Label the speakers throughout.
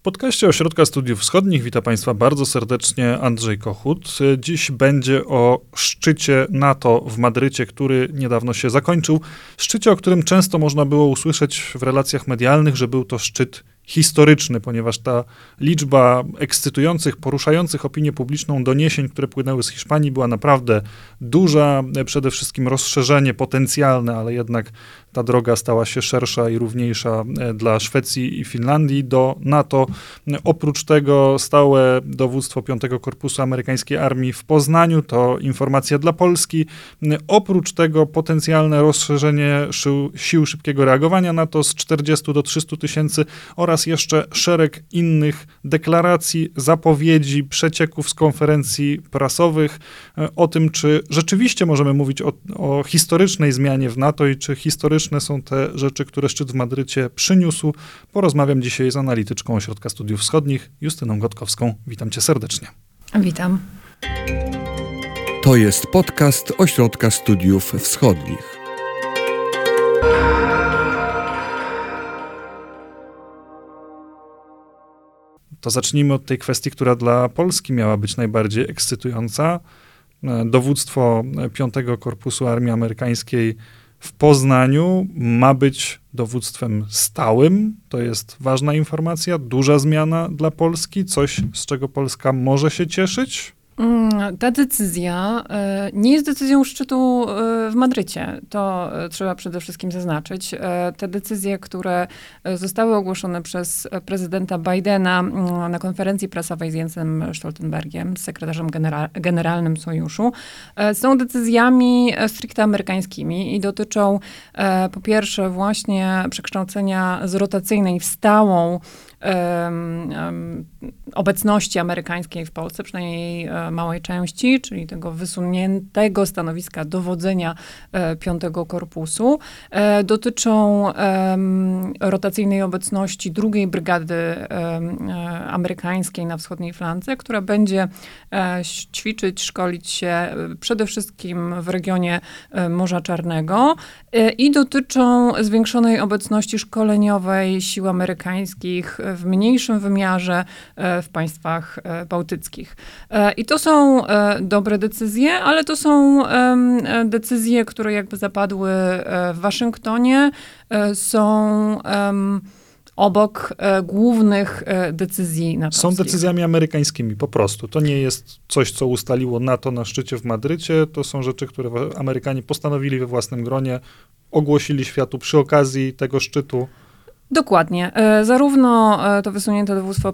Speaker 1: W podcaście Ośrodka Studiów Wschodnich witam Państwa bardzo serdecznie Andrzej Kochut. Dziś będzie o szczycie NATO w Madrycie, który niedawno się zakończył. Szczycie, o którym często można było usłyszeć w relacjach medialnych, że był to szczyt historyczny, ponieważ ta liczba ekscytujących, poruszających opinię publiczną doniesień, które płynęły z Hiszpanii, była naprawdę duża. Przede wszystkim rozszerzenie potencjalne, ale jednak ta droga stała się szersza i równiejsza e, dla Szwecji i Finlandii do NATO. Oprócz tego stałe dowództwo 5 Korpusu Amerykańskiej Armii w Poznaniu to informacja dla Polski. Oprócz tego potencjalne rozszerzenie sił szybkiego reagowania NATO z 40 do 300 tysięcy oraz jeszcze szereg innych deklaracji, zapowiedzi, przecieków z konferencji prasowych e, o tym, czy rzeczywiście możemy mówić o, o historycznej zmianie w NATO i czy historycznej są te rzeczy, które szczyt w Madrycie przyniósł. Porozmawiam dzisiaj z analityczką Ośrodka Studiów Wschodnich, Justyną Gotkowską. Witam cię serdecznie.
Speaker 2: Witam.
Speaker 3: To jest podcast Ośrodka Studiów Wschodnich.
Speaker 1: To zacznijmy od tej kwestii, która dla Polski miała być najbardziej ekscytująca. Dowództwo 5 Korpusu Armii Amerykańskiej w Poznaniu ma być dowództwem stałym. To jest ważna informacja, duża zmiana dla Polski, coś z czego Polska może się cieszyć.
Speaker 2: Mm, ta decyzja e, nie jest decyzją szczytu e, w Madrycie. To e, trzeba przede wszystkim zaznaczyć. Te decyzje, które zostały ogłoszone przez prezydenta Bidena mm, na konferencji prasowej z Jensem Stoltenbergiem, sekretarzem generalnym sojuszu, są decyzjami stricte amerykańskimi i dotyczą po pierwsze właśnie przekształcenia z rotacyjnej w stałą obecności amerykańskiej w Polsce, przynajmniej e, małej części, czyli tego wysuniętego stanowiska dowodzenia e, Piątego Korpusu. E, dotyczą rotacyjnej obecności drugiej brygady amerykańskiej na wschodniej flance, która będzie ćwiczyć, szkolić się przede wszystkim w regionie Morza Czarnego i dotyczą zwiększonej obecności szkoleniowej sił amerykańskich w mniejszym wymiarze w państwach e, bałtyckich. E, I to są e, dobre decyzje, ale to są decyzje, które jakby zapadły w Waszyngtonie, są obok e, głównych e, decyzji
Speaker 1: natowskich. Są decyzjami amerykańskimi, po prostu. To nie jest coś, co ustaliło NATO na szczycie w Madrycie. To są rzeczy, które Amerykanie postanowili we własnym gronie, ogłosili światu przy okazji tego szczytu.
Speaker 2: Dokładnie. E, zarówno e, to wysunięte dowództwo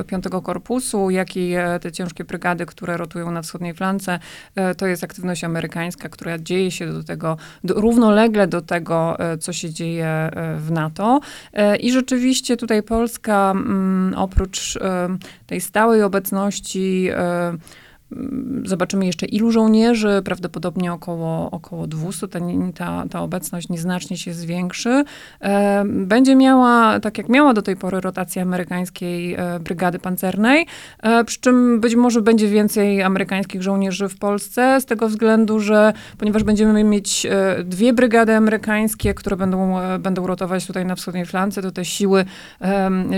Speaker 2: e, Piątego Korpusu, jak i te ciężkie brygady, które rotują na wschodniej flance, to jest aktywność amerykańska, która dzieje się do tego, do, równolegle do tego, co się dzieje w NATO. I rzeczywiście tutaj Polska, mm, oprócz tej stałej obecności Zobaczymy jeszcze ilu żołnierzy, prawdopodobnie około, około 200, ta, ta, obecność nieznacznie się zwiększy. E, będzie miała, tak jak miała do tej pory rotacja amerykańskiej e, brygady pancernej, e, przy czym być może będzie więcej amerykańskich żołnierzy w Polsce, z tego względu, że ponieważ będziemy mieć dwie brygady amerykańskie, które będą, będą rotować tutaj na wschodniej flance, to te siły,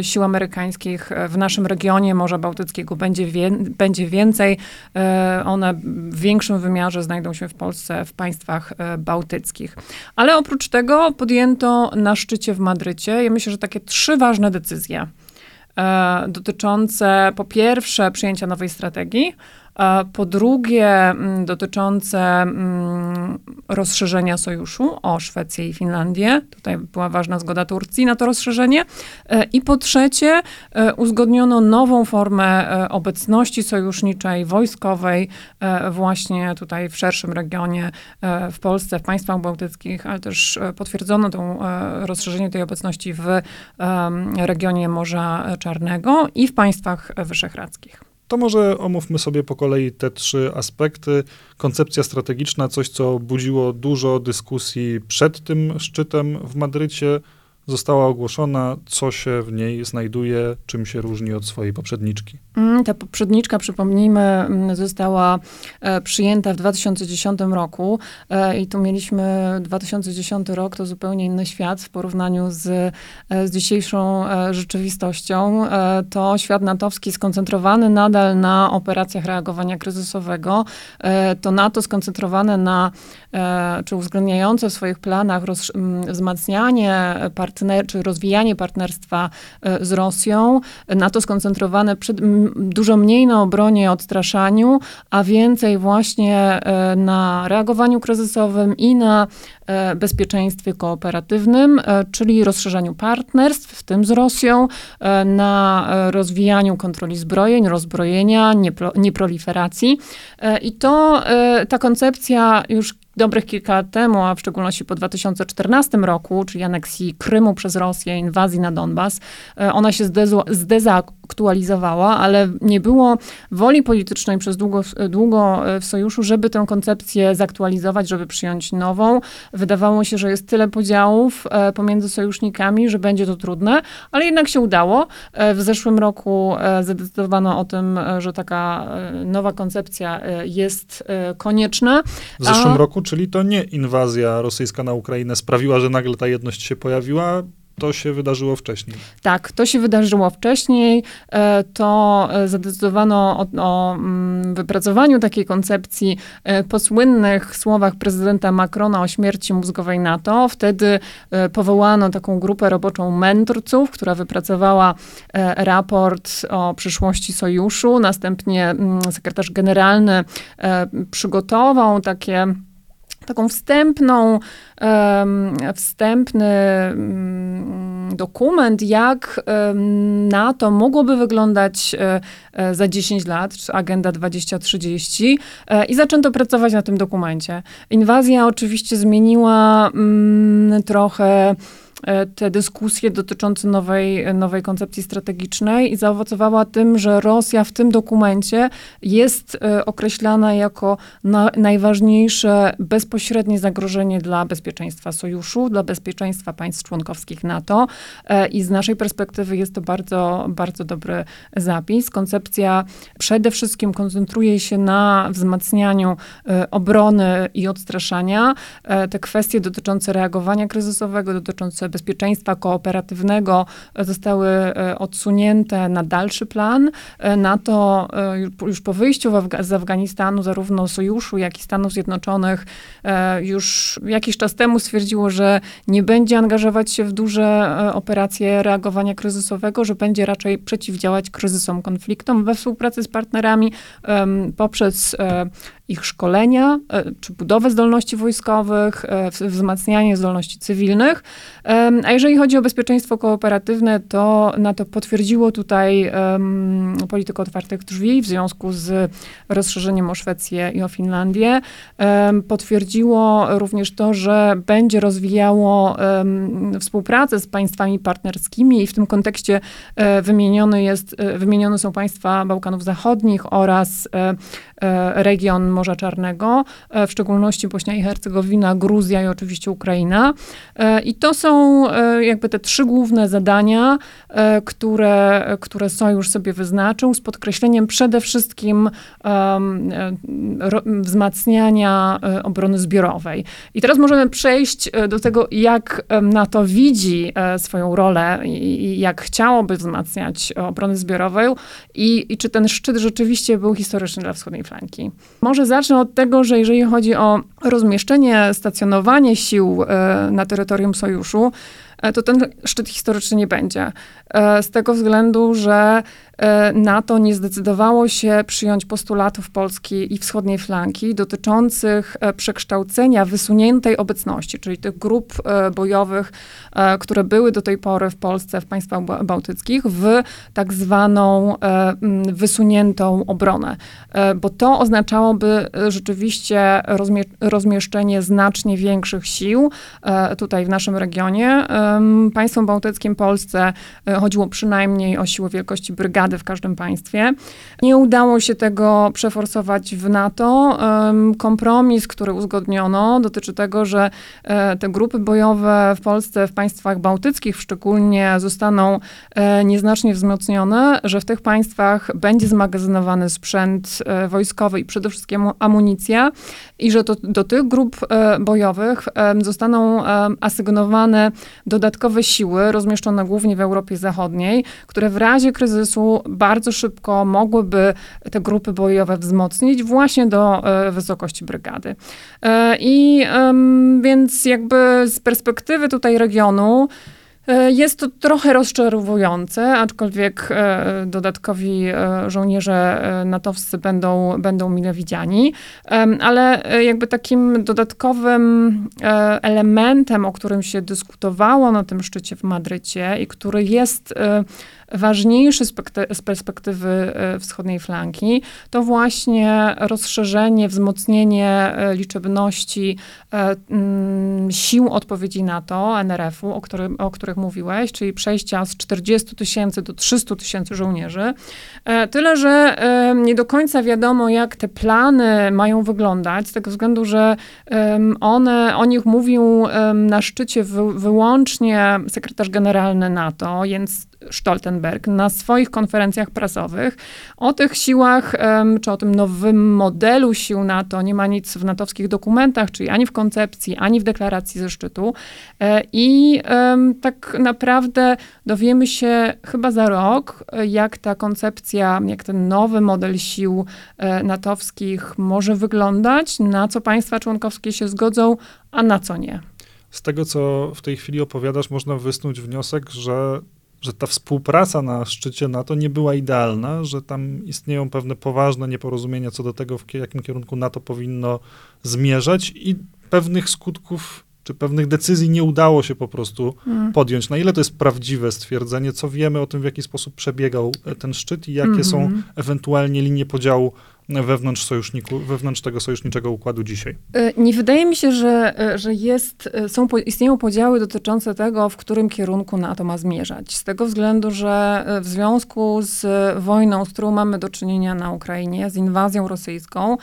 Speaker 2: sił amerykańskich w naszym regionie Morza Bałtyckiego będzie, wie, będzie więcej. E, one w większym wymiarze znajdą się w Polsce, w państwach e, bałtyckich. Ale oprócz tego podjęto na szczycie w Madrycie, ja myślę, że takie trzy ważne decyzje e, dotyczące po pierwsze przyjęcia nowej strategii, po drugie, mm, dotyczące mm, rozszerzenia sojuszu o Szwecję i Finlandię. Tutaj była ważna zgoda Turcji na to rozszerzenie. E, I po trzecie, e, uzgodniono nową formę e, obecności sojuszniczej, wojskowej, właśnie tutaj w szerszym regionie, w Polsce, w państwach bałtyckich, ale też potwierdzono to rozszerzenie tej obecności w regionie Morza Czarnego i w państwach wyszehradzkich.
Speaker 1: To może omówmy sobie po kolei te trzy aspekty. Koncepcja strategiczna, coś co budziło dużo dyskusji przed tym szczytem w Madrycie. Została ogłoszona, co się w niej znajduje, czym się różni od swojej poprzedniczki.
Speaker 2: Mm, ta poprzedniczka, przypomnijmy, mm, została e, przyjęta w 2010 roku e, i tu mieliśmy 2010 rok, to zupełnie inny świat w porównaniu z, e, z dzisiejszą rzeczywistością. To świat natowski skoncentrowany nadal na operacjach reagowania kryzysowego. To NATO skoncentrowane na, czy uwzględniające w swoich planach roz, wzmacnianie partner, czy rozwijanie partnerstwa z Rosją. NATO skoncentrowane przed, dużo mniej na obronie, odstraszaniu, a więcej właśnie e, na reagowaniu kryzysowym i na e, bezpieczeństwie kooperatywnym, e, czyli rozszerzaniu partnerstw, w tym z Rosją, na rozwijaniu kontroli zbrojeń, rozbrojenia, nieproliferacji. I to ta koncepcja już dobrych kilka lat temu, a w szczególności po 2014 roku, czyli aneksji Krymu przez Rosję, inwazji na Donbas, e, ona się zdezaktualizowała, ale nie było woli politycznej przez długo, długo e, w sojuszu, żeby tę koncepcję zaktualizować, żeby przyjąć nową. Wydawało się, że jest tyle podziałów e, pomiędzy sojusznikami, że będzie to trudne, ale jednak się udało. W zeszłym roku zadecydowano o tym, że taka nowa koncepcja jest konieczna.
Speaker 1: W zeszłym a... roku czyli to nie inwazja rosyjska na Ukrainę sprawiła, że nagle ta jedność się pojawiła, to się wydarzyło wcześniej.
Speaker 2: Tak, to się wydarzyło wcześniej. E, to e, zadecydowano o, o mm, wypracowaniu takiej koncepcji e, po słynnych słowach prezydenta Macrona o śmierci mózgowej NATO. Wtedy powołano taką grupę roboczą mędrców, która wypracowała raport o przyszłości sojuszu. Następnie mm, sekretarz generalny przygotował takie taką wstępną, wstępny um, dokument, jak um, NATO mogłoby wyglądać um, za 10 lat, czy Agenda 2030 e, i zaczęto pracować na tym dokumencie. Inwazja oczywiście zmieniła mm, trochę E, te dyskusje dotyczące nowej, nowej koncepcji strategicznej i zaowocowała tym, że Rosja w tym dokumencie jest e, określana jako na, najważniejsze bezpośrednie zagrożenie dla bezpieczeństwa sojuszu, dla bezpieczeństwa państw członkowskich NATO e, i z naszej perspektywy jest to bardzo, bardzo dobry zapis. Koncepcja przede wszystkim koncentruje się na wzmacnianiu obrony i odstraszania. Te kwestie dotyczące reagowania kryzysowego, dotyczące bezpieczeństwa kooperatywnego zostały e, odsunięte na dalszy plan. E, NATO e, już po wyjściu z Afganistanu, zarówno Sojuszu, jak i Stanów Zjednoczonych, już jakiś czas temu stwierdziło, że nie będzie angażować się w duże operacje reagowania kryzysowego, że będzie raczej przeciwdziałać kryzysom, konfliktom we współpracy z partnerami poprzez ich szkolenia, e, czy budowę zdolności wojskowych, e, wzmacnianie zdolności cywilnych. A jeżeli chodzi o bezpieczeństwo kooperatywne, to na to potwierdziło tutaj um, politykę otwartych drzwi w związku z rozszerzeniem o Szwecję i o Finlandię. Um, potwierdziło również to, że będzie rozwijało um, współpracę z państwami partnerskimi i w tym kontekście e, wymieniony jest, wymienione są państwa Bałkanów Zachodnich oraz region Morza Czarnego, w szczególności Bośnia i Hercegowina, Gruzja i oczywiście Ukraina. I to są jakby te trzy główne zadania, e, które, które Sojusz sobie wyznaczył, z podkreśleniem przede wszystkim um, wzmacniania e, obrony zbiorowej. I teraz możemy przejść do tego, jak NATO widzi swoją rolę i jak chciałoby wzmacniać obronę zbiorową i, i czy ten szczyt rzeczywiście był historyczny dla wschodniej flanki. Może zacznę od tego, że jeżeli chodzi o rozmieszczenie, stacjonowanie sił na terytorium Sojuszu, E, to ten szczyt historyczny nie będzie. E, z tego względu, że e, NATO nie zdecydowało się przyjąć postulatów Polski i wschodniej flanki dotyczących przekształcenia wysuniętej obecności, czyli tych grup bojowych, które były do tej pory w Polsce, w państwach bałtyckich, w tak zwaną wysuniętą obronę. Bo to oznaczałoby rzeczywiście rozmieszczenie znacznie większych sił tutaj w naszym regionie państwom bałtyckim, Polsce e, chodziło przynajmniej o siłę wielkości brygady w każdym państwie. Nie udało się tego przeforsować w NATO. Kompromis, który uzgodniono, dotyczy tego, że e, te grupy bojowe w Polsce, w państwach bałtyckich szczególnie, zostaną e, nieznacznie wzmocnione, że w tych państwach będzie zmagazynowany sprzęt wojskowy i przede wszystkim amunicja i że to, do tych grup bojowych zostaną asygnowane dodatkowe siły rozmieszczone głównie w Europie Zachodniej, które w razie kryzysu bardzo szybko mogłyby te grupy bojowe wzmocnić właśnie do e, wysokości brygady. E, I więc jakby z perspektywy tutaj regionu jest to trochę rozczarowujące, aczkolwiek e, dodatkowi e, żołnierze e, natowscy będą, będą mile widziani, ale e, jakby takim dodatkowym e, elementem, o którym się dyskutowało na tym szczycie w Madrycie i który jest e, ważniejszy z spekty- z perspektywy e, wschodniej flanki, to właśnie rozszerzenie, wzmocnienie e, liczebności e, mm, sił odpowiedzi NATO, NRF-u, o, którym, o których mówiłeś, czyli przejścia z 40 tysięcy do 300 tysięcy żołnierzy. Tyle, że nie do końca wiadomo, jak te plany mają wyglądać, z tego względu, że one, o nich mówił na szczycie wy, wyłącznie sekretarz generalny NATO, Jens Stoltenberg, na swoich konferencjach prasowych. O tych siłach, czy o tym nowym modelu sił NATO nie ma nic w natowskich dokumentach, czyli ani w koncepcji, ani w deklaracji ze szczytu. E, I tak naprawdę dowiemy się chyba za rok, jak ta koncepcja, jak ten nowy model sił e, natowskich może wyglądać, na co państwa członkowskie się zgodzą, a na co nie.
Speaker 1: Z tego, co w tej chwili opowiadasz, można wysnuć wniosek, że, że ta współpraca na szczycie NATO nie była idealna, że tam istnieją pewne poważne nieporozumienia co do tego, w jakim kierunku NATO powinno zmierzać i pewnych skutków czy pewnych decyzji nie udało się po prostu
Speaker 2: Mm.
Speaker 1: podjąć. Na ile to jest prawdziwe stwierdzenie, co wiemy o tym, w jaki sposób przebiegał e, ten szczyt i jakie są
Speaker 2: Mhm.
Speaker 1: ewentualnie linie podziału wewnątrz sojuszniku, wewnątrz tego sojuszniczego układu dzisiaj.
Speaker 2: E, Nie wydaje mi się, że, e, że jest, e, są, istnieją podziały dotyczące tego, w którym kierunku NATO ma zmierzać. Z tego względu, że w związku z wojną, z którą mamy do czynienia na Ukrainie, z inwazją rosyjską,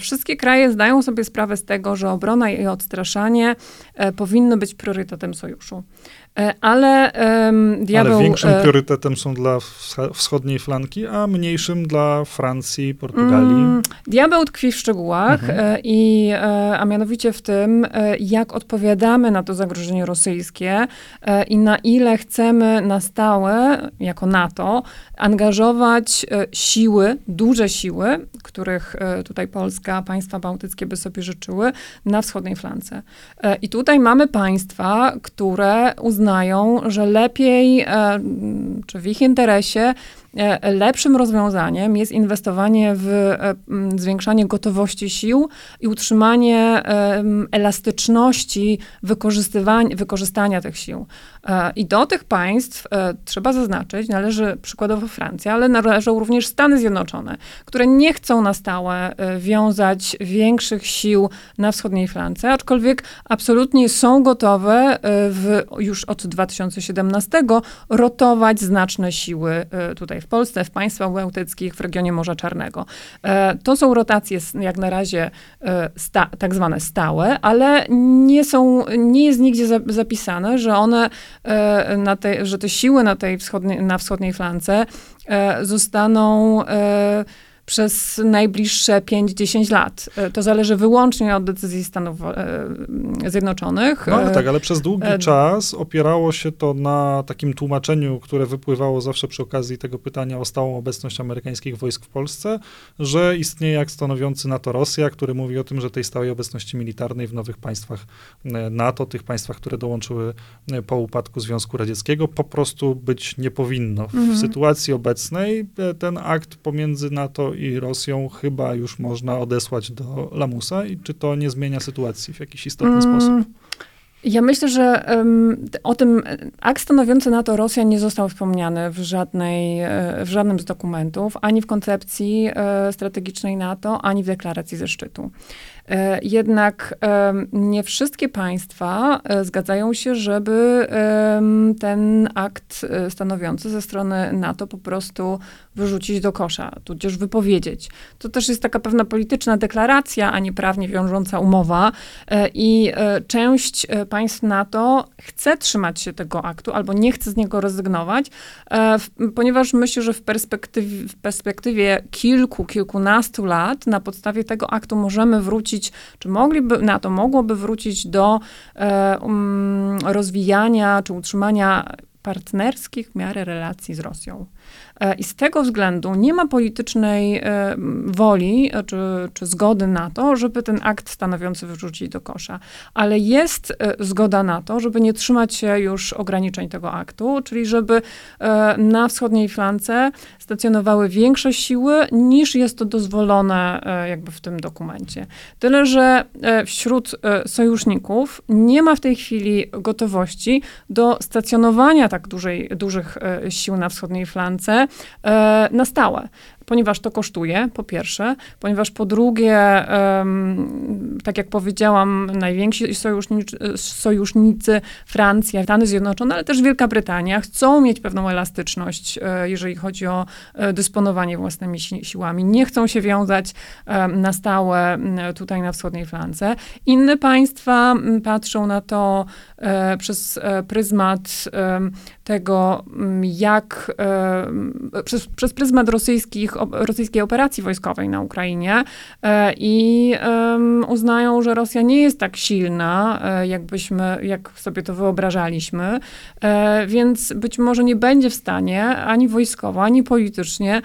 Speaker 2: wszystkie kraje zdają sobie sprawę z tego, że obrona i odstraszanie powinno być priorytetem sojuszu. E, Ale em, diabeł...
Speaker 1: Ale większym
Speaker 2: e,
Speaker 1: priorytetem są dla wschodniej flanki, a mniejszym dla Francji, Portugalii.
Speaker 2: Mm, diabeł tkwi w szczegółach,
Speaker 1: Mhm.
Speaker 2: e, i, a mianowicie w tym, jak odpowiadamy na to zagrożenie rosyjskie i na ile chcemy na stałe, jako NATO, angażować siły, duże siły, których tutaj Polska, państwa bałtyckie by sobie życzyły, na wschodniej flance. I tutaj mamy państwa, które uznają, że lepiej, e, czy w ich interesie, lepszym rozwiązaniem jest inwestowanie w e, zwiększanie gotowości sił i utrzymanie e, elastyczności wykorzystania tych sił. E, I do tych państw e, trzeba zaznaczyć, należy przykładowo Francja, ale należą również Stany Zjednoczone, które nie chcą na stałe e, wiązać większych sił na wschodniej flance, aczkolwiek absolutnie są gotowe e, w, już od 2017 rotować znaczne siły e, tutaj w Polsce, w państwach bałtyckich, w regionie Morza Czarnego. E, To są rotacje jak na razie e, sta, tak zwane stałe, ale nie są, nie jest nigdzie za- zapisane, że one, e, na tej, że te siły na tej wschodniej, na wschodniej flance zostaną przez najbliższe 5-10 lat. E, To zależy wyłącznie od decyzji Stanów e, Zjednoczonych.
Speaker 1: No ale
Speaker 2: E,
Speaker 1: tak, ale przez długi czas opierało się to na takim tłumaczeniu, które wypływało zawsze przy okazji tego pytania o stałą obecność amerykańskich wojsk w Polsce, że istnieje jak stanowiący NATO Rosja, który mówi o tym, że tej stałej obecności militarnej w nowych państwach NATO, tych państwach, które dołączyły po upadku Związku Radzieckiego, po prostu być nie powinno. W
Speaker 2: Mhm.
Speaker 1: sytuacji obecnej ten akt pomiędzy NATO i Rosją chyba już można odesłać do lamusa i czy to nie zmienia sytuacji w jakiś istotny
Speaker 2: Mm,
Speaker 1: sposób?
Speaker 2: Ja myślę, że t- o tym akt stanowiący NATO Rosja nie został wspomniany w, żadnej, e, w żadnym z dokumentów, ani w koncepcji e, strategicznej NATO, ani w deklaracji ze szczytu. E, jednak nie wszystkie państwa e, zgadzają się, żeby ten akt e, stanowiący ze strony NATO po prostu wyrzucić do kosza, tudzież wypowiedzieć. To też jest taka pewna polityczna deklaracja, a nie prawnie wiążąca umowa. I część państw NATO chce trzymać się tego aktu albo nie chce z niego rezygnować, ponieważ myślę, że w perspektywie, w perspektywie kilku, kilkunastu lat na podstawie tego aktu możemy wrócić, czy mogliby, NATO mogłoby wrócić do e, um, rozwijania czy utrzymania partnerskich w miarę relacji z Rosją. E, I z tego względu nie ma politycznej e, woli e, czy, czy zgody na to, żeby ten akt stanowiący wyrzucić do kosza. Ale jest zgoda na to, żeby nie trzymać się już ograniczeń tego aktu, czyli żeby na wschodniej flance stacjonowały większe siły niż jest to dozwolone jakby w tym dokumencie. Tyle, że wśród sojuszników nie ma w tej chwili gotowości do stacjonowania tak dużej, dużych sił na wschodniej flance, na stałe ponieważ to kosztuje, po pierwsze, ponieważ po drugie, um, tak jak powiedziałam, najwięksi sojusznicy, Francja, Stany Zjednoczone, ale też Wielka Brytania chcą mieć pewną elastyczność, e, jeżeli chodzi o e, dysponowanie własnymi si siłami. Nie chcą się wiązać um, na stałe tutaj na wschodniej flance. Inne państwa patrzą na to e, przez pryzmat tego, jak przez, przez pryzmat rosyjskich rosyjskiej operacji wojskowej na Ukrainie e, i uznają, że Rosja nie jest tak silna, e, jakbyśmy, jak sobie to wyobrażaliśmy, e, więc być może nie będzie w stanie ani wojskowo, ani politycznie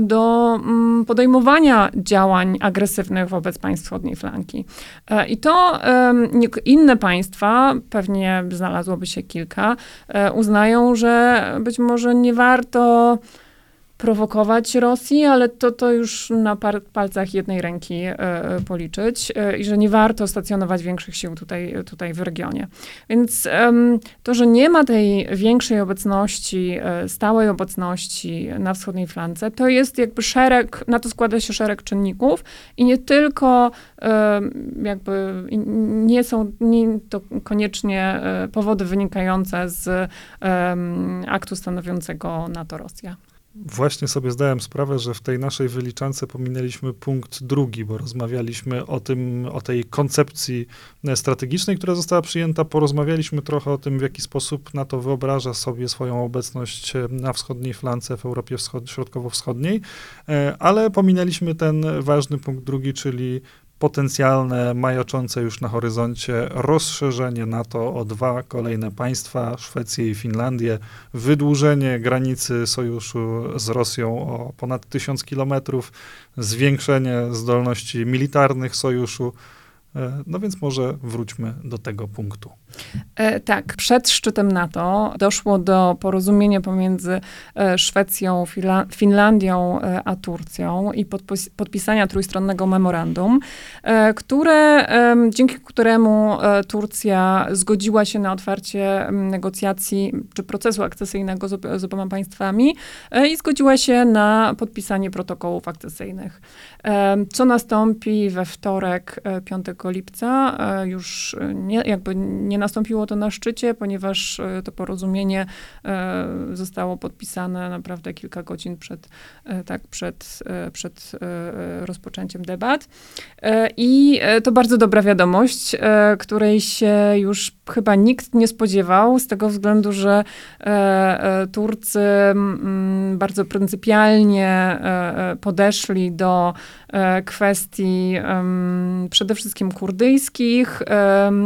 Speaker 2: do mm, podejmowania działań agresywnych wobec państw wschodniej flanki. I to inne państwa, pewnie znalazłoby się kilka, uznają, że być może nie warto prowokować Rosji, ale to, to już na palcach jednej ręki e, e, policzyć e, i że nie warto stacjonować większych sił tutaj, tutaj w regionie. Więc to, że nie ma tej większej obecności, stałej obecności na wschodniej flance, to jest jakby szereg, na to składa się szereg czynników i nie tylko jakby nie są nie to koniecznie powody wynikające z aktu stanowiącego NATO-Rosja.
Speaker 1: Właśnie sobie zdałem sprawę, że w tej naszej wyliczance pominęliśmy punkt drugi, bo rozmawialiśmy o tym, o tej koncepcji strategicznej, która została przyjęta. Porozmawialiśmy trochę o tym, w jaki sposób NATO wyobraża sobie swoją obecność na wschodniej flance w Europie wschod- środkowo-wschodniej, e, ale pominęliśmy ten ważny punkt drugi, czyli potencjalne, majaczące już na horyzoncie rozszerzenie NATO o dwa kolejne państwa, Szwecję i Finlandię, wydłużenie granicy sojuszu z Rosją o ponad tysiąc kilometrów, zwiększenie zdolności militarnych sojuszu. E, no więc może wróćmy do tego punktu.
Speaker 2: E, tak, przed szczytem NATO doszło do porozumienia pomiędzy e, Szwecją, Finlandią a Turcją i podpisania trójstronnego memorandum, które, dzięki któremu Turcja zgodziła się na otwarcie negocjacji czy procesu akcesyjnego z, z oboma państwami i zgodziła się na podpisanie protokołów akcesyjnych. Co nastąpi we wtorek 5 lipca, już nie, jakby nie nastąpiło to na szczycie, ponieważ e, to porozumienie e, zostało podpisane naprawdę kilka godzin przed, e, tak, przed, przed rozpoczęciem debat. I to bardzo dobra wiadomość, której się już chyba nikt nie spodziewał, z tego względu, że Turcy bardzo pryncypialnie podeszli do kwestii przede wszystkim kurdyjskich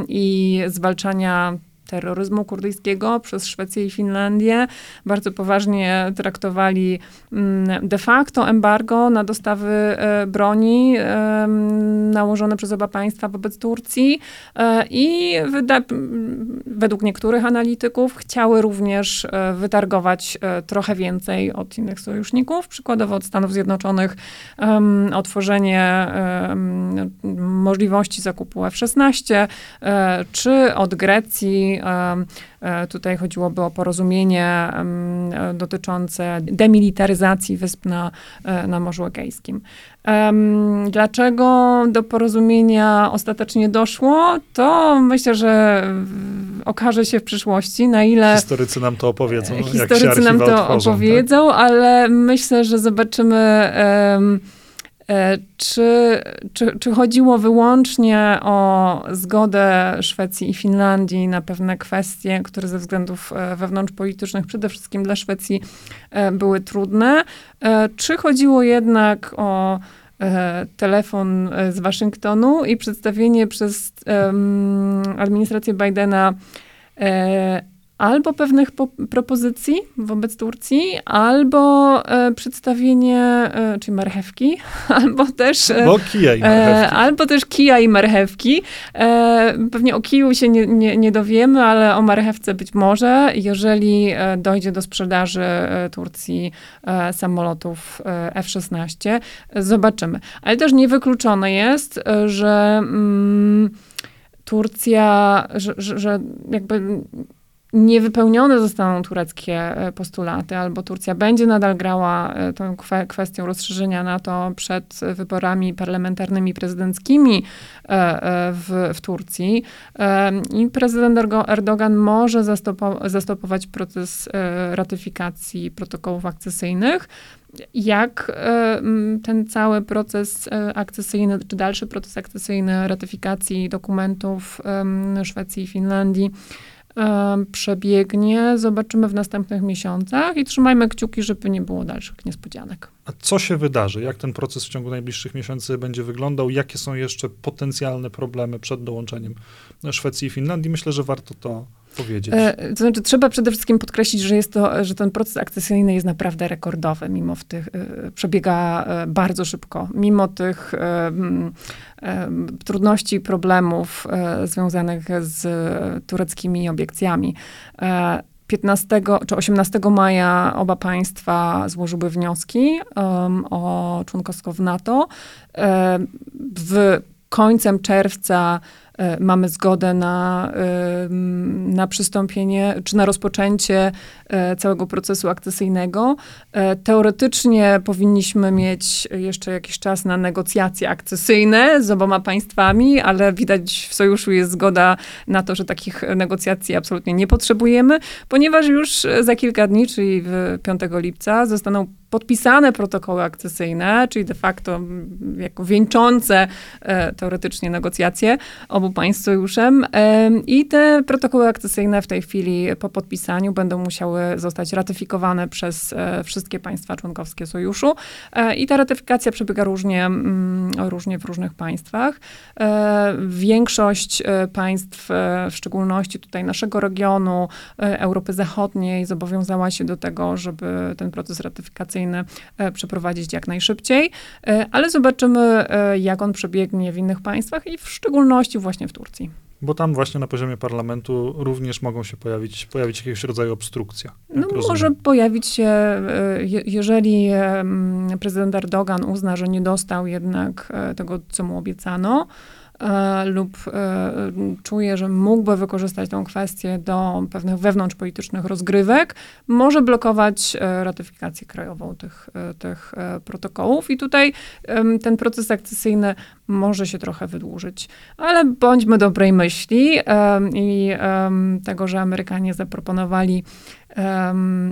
Speaker 2: i zwalczania terroryzmu kurdyjskiego przez Szwecję i Finlandię. Bardzo poważnie traktowali mm, de facto embargo na dostawy e, broni nałożone przez oba państwa wobec Turcji e, i według niektórych analityków chciały również e, wytargować trochę więcej od innych sojuszników, przykładowo od Stanów Zjednoczonych otworzenie możliwości zakupu F-16, czy od Grecji Turcji. Tutaj chodziłoby o porozumienie dotyczące demilitaryzacji wysp na, na Morzu Egejskim. Dlaczego do porozumienia ostatecznie doszło? To myślę, że okaże się w przyszłości, na ile...
Speaker 1: Historycy nam to opowiedzą.
Speaker 2: Historycy nam to otworzą, opowiedzą, tak? ale myślę, że zobaczymy... Um, czy, czy, czy chodziło wyłącznie o zgodę Szwecji i Finlandii na pewne kwestie, które ze względów e, wewnątrzpolitycznych, przede wszystkim dla Szwecji, e, były trudne? Czy chodziło jednak o telefon z Waszyngtonu i przedstawienie przez administrację Bidena albo pewnych propozycji wobec Turcji, albo e, przedstawienie, e, czyli marchewki, albo też...
Speaker 1: E, albo kija i marchewki.
Speaker 2: albo też kija i marchewki. E, pewnie o kiju się nie, nie, nie, dowiemy, ale o marchewce być może, jeżeli e, dojdzie do sprzedaży e, Turcji samolotów F-16. Zobaczymy. Ale też niewykluczone jest, że... Mm, Turcja, że, że, że jakby niewypełnione zostaną tureckie e, postulaty, albo Turcja będzie nadal grała e, tą kwestią rozszerzenia NATO przed wyborami parlamentarnymi, prezydenckimi e, w, w Turcji. I prezydent Erdogan może zastopo, zastopować proces ratyfikacji protokołów akcesyjnych, jak ten cały proces akcesyjny, czy dalszy proces akcesyjny ratyfikacji dokumentów Szwecji i Finlandii przebiegnie. Zobaczymy w następnych miesiącach i trzymajmy kciuki, żeby nie było dalszych niespodzianek.
Speaker 1: A co się wydarzy? Jak ten proces w ciągu najbliższych miesięcy będzie wyglądał? Jakie są jeszcze potencjalne problemy przed dołączeniem Szwecji i Finlandii? Myślę, że warto to powiedzieć?
Speaker 2: E, to znaczy, trzeba przede wszystkim podkreślić, że jest to, że ten proces akcesyjny jest naprawdę rekordowy, mimo w tych, e, przebiega e, bardzo szybko, mimo tych trudności i problemów związanych z tureckimi obiekcjami. 15 czy 18 maja oba państwa złożyły wnioski um, o członkostwo w NATO. W końcem czerwca E, mamy zgodę na, e, na przystąpienie, czy na rozpoczęcie e, całego procesu akcesyjnego. Teoretycznie powinniśmy mieć jeszcze jakiś czas na negocjacje akcesyjne z oboma państwami, ale widać w sojuszu jest zgoda na to, że takich negocjacji absolutnie nie potrzebujemy, ponieważ już za kilka dni, czyli 5 lipca, zostaną podpisane protokoły akcesyjne, czyli de facto jako wieńczące e, teoretycznie negocjacje obu państw sojuszem. E, I te protokoły akcesyjne w tej chwili po podpisaniu będą musiały zostać ratyfikowane przez e, wszystkie państwa członkowskie sojuszu. I ta ratyfikacja przebiega różnie, mm, różnie w różnych państwach. Większość państw, w szczególności tutaj naszego regionu, Europy Zachodniej, zobowiązała się do tego, żeby ten proces ratyfikacyjny E, przeprowadzić jak najszybciej, e, ale zobaczymy, e, jak on przebiegnie w innych państwach i w szczególności właśnie w Turcji.
Speaker 1: Bo tam właśnie na poziomie parlamentu również mogą się pojawić, pojawić jakiegoś rodzaju obstrukcja.
Speaker 2: No rozumiem. może pojawić się, jeżeli prezydent Erdogan uzna, że nie dostał jednak tego, co mu obiecano, E, lub e, czuje, że mógłby wykorzystać tę kwestię do pewnych wewnątrzpolitycznych rozgrywek, może blokować e, ratyfikację krajową tych, tych protokołów. I tutaj ten proces akcesyjny może się trochę wydłużyć. Ale bądźmy dobrej myśli i tego, że Amerykanie zaproponowali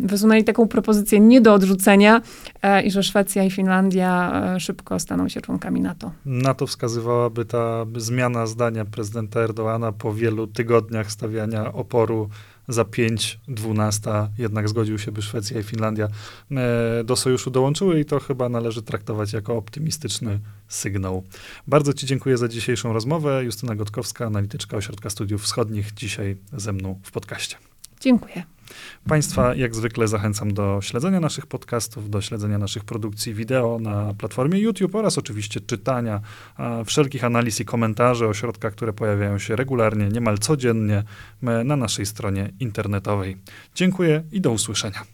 Speaker 2: wysunęli taką propozycję nie do odrzucenia e, i że Szwecja i Finlandia e, szybko staną się członkami NATO.
Speaker 1: Na to wskazywałaby ta zmiana zdania prezydenta Erdoana po wielu tygodniach stawiania oporu za 5, 12 jednak zgodził się, by Szwecja i Finlandia e, do sojuszu dołączyły i to chyba należy traktować jako optymistyczny sygnał. Bardzo Ci dziękuję za dzisiejszą rozmowę. Justyna Gotkowska, analityczka Ośrodka Studiów Wschodnich, dzisiaj ze mną w podcaście.
Speaker 2: Dziękuję.
Speaker 1: Państwa jak zwykle zachęcam do śledzenia naszych podcastów, do śledzenia naszych produkcji wideo na platformie YouTube oraz oczywiście czytania wszelkich analiz i komentarzy o środkach, które pojawiają się regularnie, niemal codziennie na naszej stronie internetowej. Dziękuję i do usłyszenia.